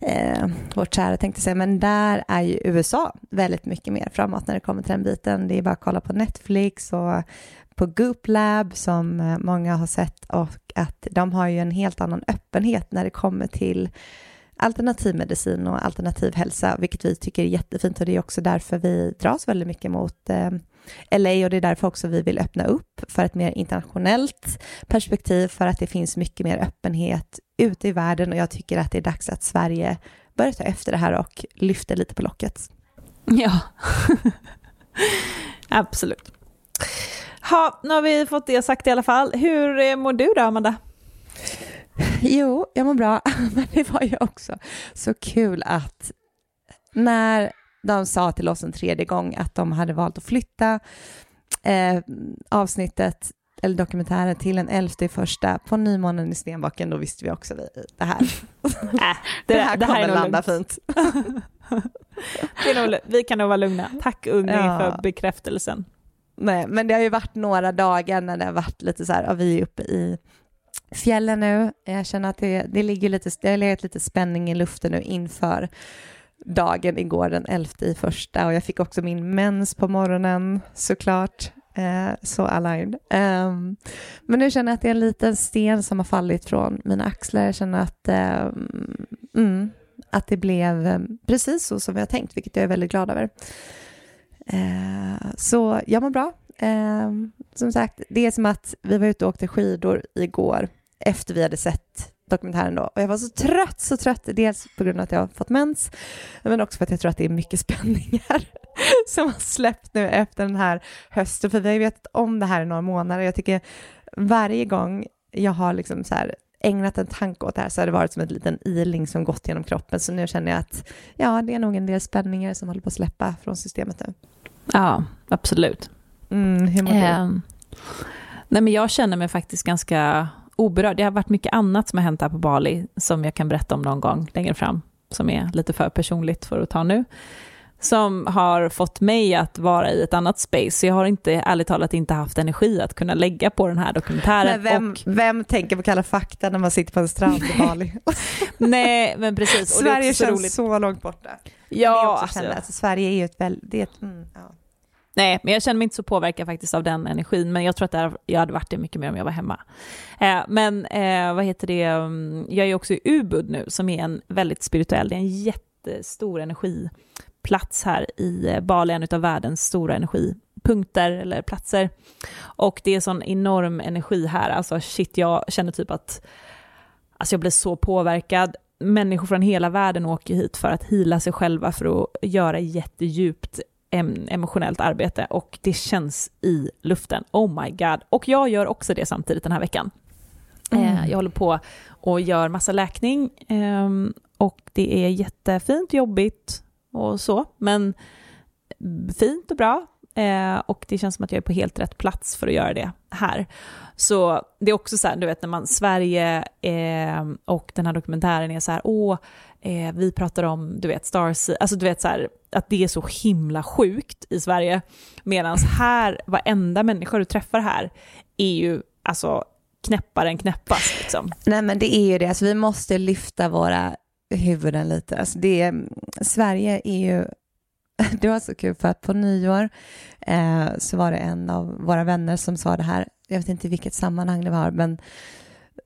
eh, vårt kära tänkte säga, men där är ju USA väldigt mycket mer framåt när det kommer till den biten. Det är bara att kolla på Netflix och på Goop Lab som eh, många har sett och att de har ju en helt annan öppenhet när det kommer till alternativmedicin och alternativ hälsa, vilket vi tycker är jättefint och det är också därför vi dras väldigt mycket mot eh, LA och det är därför också vi vill öppna upp för ett mer internationellt perspektiv för att det finns mycket mer öppenhet ute i världen och jag tycker att det är dags att Sverige börjar ta efter det här och lyfter lite på locket. Ja, <laughs> absolut. Ha, nu har vi fått det sagt i alla fall. Hur eh, mår du då, Amanda? Jo, jag mår bra, <laughs> men det var ju också så kul att när de sa till oss en tredje gång att de hade valt att flytta eh, avsnittet eller dokumentären till en elfte i första på nymånen i Stenbacken, då visste vi också vi, det här. <laughs> Äh, Det, här kommer är nog landa fint. <laughs> Det är nog, vi kan nog vara lugna. Tack Unni Ja. för bekräftelsen. Nej, men det har ju varit några dagar när det har varit lite så här, ja, vi är uppe i fjällen nu. Jag känner att det, det ligger lite, det har legat lite spänning i luften nu inför dagen igår den 11 i första och jag fick också min mens på morgonen såklart. Eh, så aligned. Eh, men nu känner jag att det är en liten sten som har fallit från mina axlar. Jag känner att, eh, mm, att det blev ehm, precis så som jag tänkt, vilket jag är väldigt glad över. Eh, så jag mår bra. Eh, som sagt, det är som att vi var ute och åkte skidor igår efter vi hade sett dokumentären då. Och jag var så trött, så trött. Dels på grund av att jag har fått mens, men också för att jag tror att det är mycket <laughs> spänningar som har släppt nu efter den här hösten. För vi har ju vetat om det här i några månader. Jag tycker varje gång jag har liksom så här ägnat en tanke åt det här så har det varit som en liten iling som gått genom kroppen. Så nu känner jag att ja, det är nog en del spänningar som håller på att släppa från systemet nu. Ja, absolut. Mm? Um, nej, men jag känner mig faktiskt ganska oberörd. Det har varit mycket annat som har hänt här på Bali som jag kan berätta om någon gång längre fram, som är lite för personligt för att ta nu som har fått mig att vara i ett annat space. Så jag har inte, ärligt talat inte haft energi att kunna lägga på den här dokumentären. Men vem, och... vem tänker på Kalla fakta när man sitter på en strand i Bali? <laughs> <laughs> Nej, men precis. Sverige känns roligt. så långt borta. Ja, alltså, känner, alltså, Sverige är ju ett väldigt... Mm, ja. Nej, men jag känner mig inte så påverkad faktiskt av den energin, men jag tror att jag hade varit det mycket mer om jag var hemma. Eh, men eh, vad heter det, mm, jag är också i Ubud nu, som är en väldigt spirituell, det är en jättestor energiplats här i eh, Bali, en av världens stora energipunkter eller platser. Och det är sån enorm energi här, alltså shit, jag känner typ att alltså jag blir så påverkad. Människor från hela världen åker hit för att hila sig själva, för att göra jättedjupt emotionellt arbete och det känns i luften. Oh my god. Och jag gör också det samtidigt den här veckan. Mm. Eh, jag håller på och gör massa läkning ehm, och det är jättefint, jobbigt och så, men fint och bra. Eh, och det känns som att jag är på helt rätt plats för att göra det här. Så det är också så här, du vet när man, Sverige eh, och den här dokumentären är så här, åh, eh, vi pratar om, du vet, Stars, alltså du vet så här, att det är så himla sjukt i Sverige. Medan här, varenda människa du träffar här är ju alltså knäppare än knäppast. Liksom. Nej men det är ju det, alltså, vi måste lyfta våra huvuden lite. Alltså, det, Sverige är ju <laughs> det var så kul för att på nyår eh, så var det en av våra vänner som sa det här, jag vet inte vilket sammanhang det var, men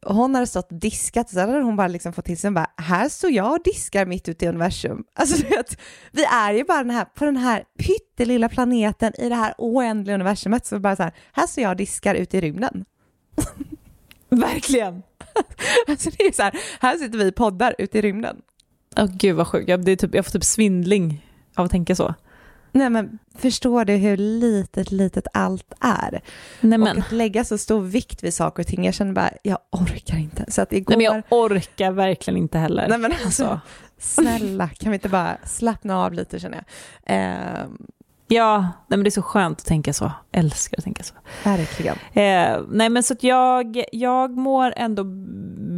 hon hade stått och diskat och så hade hon bara liksom fått till sig, bara, här står jag och diskar mitt ute i universum. <laughs> Alltså du vet, vi är ju bara den här, på den här pyttelilla planeten i det här oändliga universumet, så bara så här, här står jag och diskar ute i rymden. <laughs> Verkligen. <laughs> alltså det är så här, här sitter vi poddar ute i rymden. Oh, gud vad sjukt, jag, typ, jag får typ svindling av att tänka så. Nej men förstår du hur litet, litet allt är? Nej, men. Och att lägga så stor vikt vid saker och ting, jag känner bara, jag orkar inte. Så att igår... Nej men jag orkar verkligen inte heller. Nej men alltså. snälla, kan vi inte bara slappna av lite känner jag. Eh... Ja, nej men det är så skönt att tänka så. Älskar att tänka så. Verkligen. Eh, nej men så att jag, jag mår ändå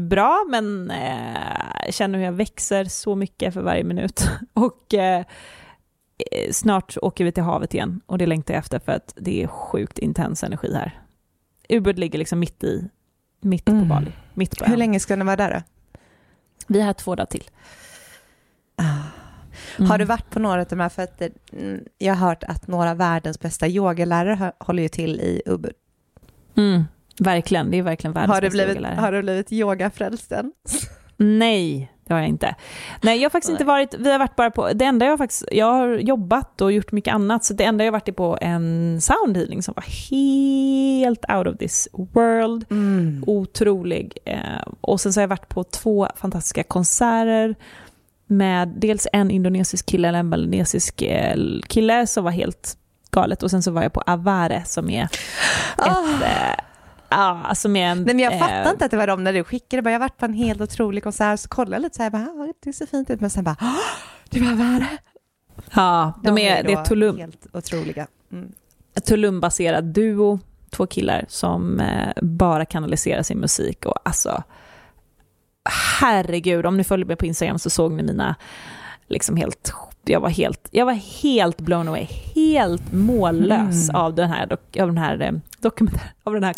bra, men eh, känner hur jag växer så mycket för varje minut. <laughs> Och eh, Eh, snart åker vi till havet igen och det längtar jag efter för att det är sjukt intens energi här. Ubud ligger liksom mitt i, mitt mm. på Bali. Mitt på Hur länge ska ni vara där då? Vi här två dagar till. Mm. Har du varit på några av de här, för att mm, jag har hört att några av världens bästa yogalärare håller ju till i Ubud. Mm, verkligen, det är verkligen världens har bästa blivit, yogalärare. Har du blivit yogafrälst än? Nej, det har jag inte. Nej, jag har faktiskt inte varit, vi har varit bara på, det enda jag faktiskt, jag har jobbat och gjort mycket annat, så det enda jag har varit är på en soundhealing som var helt out of this world, mm. otrolig. Eh, och sen så har jag varit på två fantastiska konserter med dels en indonesisk kille, eller en balinesisk eh, kille som var helt galet, och sen så var jag på Avare som är ett oh Ja, alltså med Nej, men jag fattade eh, inte att det var dem när du skickade. Jag har varit på en helt otrolig konsert, så kollade jag lite så här, bara, det ser fint ut, men sen bara, det var värre. Ja, de, de är, är det är Tulum. Helt otroliga. Mm. Tulum-baserad duo, två killar som eh, bara kanaliserar sin musik och alltså, herregud, om ni följer mig på Instagram så såg ni mina liksom helt jag var helt, jag var helt blown away, helt mållös mm. av den här, av den här eh, dokumentären, <laughs> av den här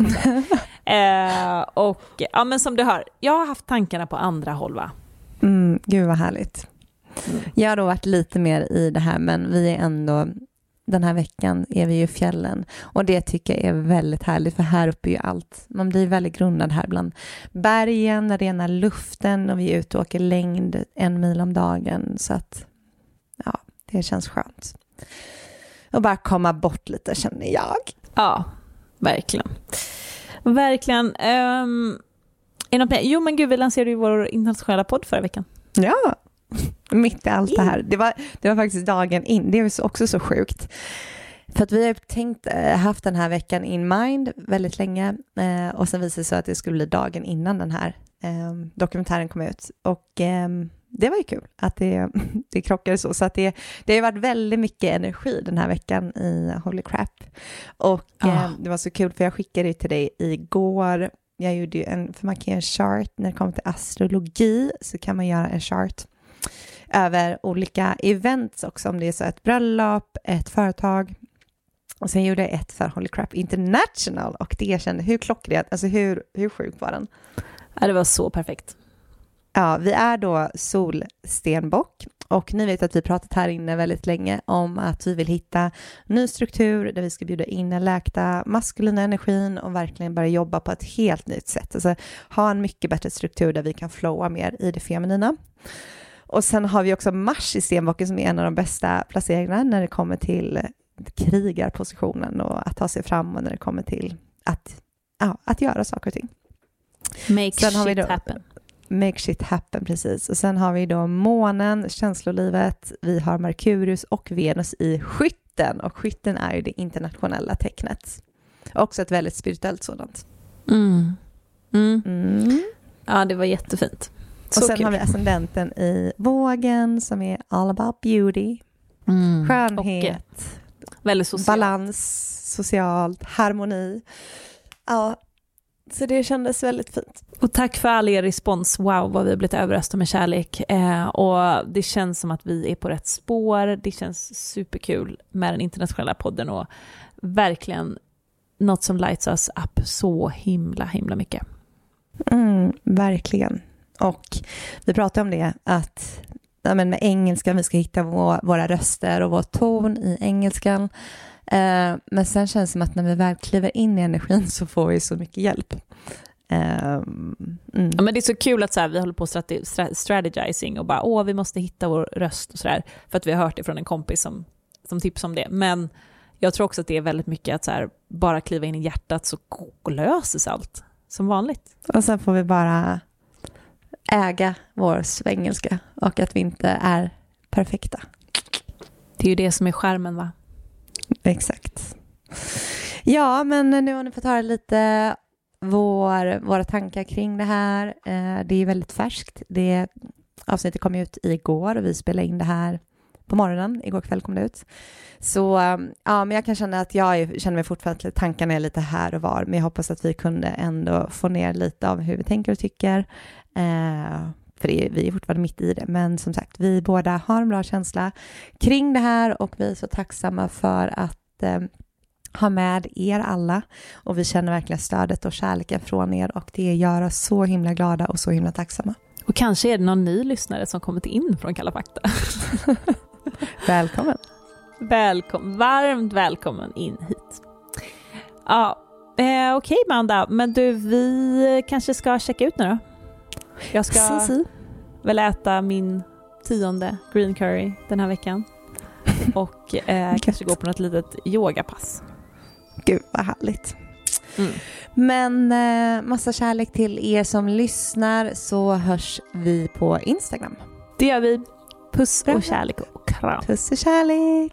<laughs> eh, och ja, men som du hör, jag har haft tankarna på andra håll va? Mm, gud vad härligt. Mm. Jag har då varit lite mer i det här, men vi är ändå den här veckan är vi ju i fjällen och det tycker jag är väldigt härligt för här uppe är ju allt. Man blir väldigt grundad här bland bergen, den rena luften och vi är ute och åker längd en mil om dagen så att ja, det känns skönt. Och bara komma bort lite känner jag. Ja, verkligen. Verkligen. Um? Jo men gud, vi lanserade ju vår internationella podd förra veckan. Ja, mitt i allt det här. Det var, det var faktiskt dagen in, det är också så sjukt. För att vi har tänkt, eh, haft den här veckan in mind väldigt länge eh, och sen visade det sig att det skulle bli dagen innan den här eh, dokumentären kom ut. Och eh, det var ju kul att det, <laughs> det krockade så. Så att det, det har varit väldigt mycket energi den här veckan i Holy Crap. Och oh. det var så kul för jag skickade det till dig igår. Jag gjorde ju en, för man kan göra en chart när det kommer till astrologi så kan man göra en chart över olika events också, om det är så ett bröllop, ett företag. Och sen gjorde jag ett för Holy Crap International och det kände, hur klockrent, alltså hur, hur sjuk var den? Ja, det var så perfekt. Ja, vi är då solstenbock och ni vet att vi pratat här inne väldigt länge om att vi vill hitta ny struktur där vi ska bjuda in den läkta maskulina energin och verkligen börja jobba på ett helt nytt sätt. Alltså ha en mycket bättre struktur där vi kan flowa mer i det feminina. Och sen har vi också Mars i stenbocken som är en av de bästa placeringarna när det kommer till krigarpositionen och att ta sig fram och när det kommer till att, ja, att göra saker och ting. Make sen shit då, happen. Make shit happen, precis. Och sen har vi då månen, känslolivet, vi har Merkurius och Venus i skytten och skytten är ju det internationella tecknet. Också ett väldigt spirituellt sådant. Mm. Mm. Mm. Ja, det var jättefint. Så och sen kul. har vi ascendenten i vågen som är all about beauty, mm. skönhet, väldigt socialt. balans, socialt, harmoni. Ja, så det kändes väldigt fint. Och tack för all er respons. Wow, vad vi har blivit överröstade med kärlek. Eh, och det känns som att vi är på rätt spår. Det känns superkul med den internationella podden och verkligen något som lights us up så himla, himla mycket. Mm, verkligen. Och vi pratade om det, att ja, men med engelskan, vi ska hitta vår, våra röster och vår ton i engelskan. Eh, men sen känns det som att när vi väl kliver in i energin så får vi så mycket hjälp. Eh, mm. ja, men det är så kul att så här, vi håller på strate strategizing och bara åh, vi måste hitta vår röst och sådär. För att vi har hört det från en kompis som, som tips om det. Men jag tror också att det är väldigt mycket att så här, bara kliva in i hjärtat så löses allt som vanligt. Och sen får vi bara äga vår svengelska och att vi inte är perfekta. Det är ju det som är skärmen va? Exakt. Ja, men nu har ni fått höra lite vår, våra tankar kring det här. Eh, det är väldigt färskt. Det, avsnittet kom ut igår och vi spelade in det här på morgonen. Igår kväll kom det ut. Så ja, men jag kan känna att jag känner mig fortfarande, tankarna är lite här och var, men jag hoppas att vi kunde ändå få ner lite av hur vi tänker och tycker. Eh, för det, vi är fortfarande mitt i det, men som sagt, vi båda har en bra känsla kring det här och vi är så tacksamma för att eh, ha med er alla och vi känner verkligen stödet och kärleken från er och det gör oss så himla glada och så himla tacksamma. Och kanske är det någon ny lyssnare som kommit in från Kalla fakta. <laughs> välkommen. Välkommen, varmt välkommen in hit. Ja, eh, okej okay, Manda, men du, vi kanske ska checka ut nu då? Jag ska si, si. väl äta min tionde green curry den här veckan. <laughs> Och eh, kanske gå på något litet yogapass. Gud vad härligt. Mm. Men eh, massa kärlek till er som lyssnar så hörs vi på Instagram. Det gör vi. Puss och kärlek och kram. Puss och kärlek.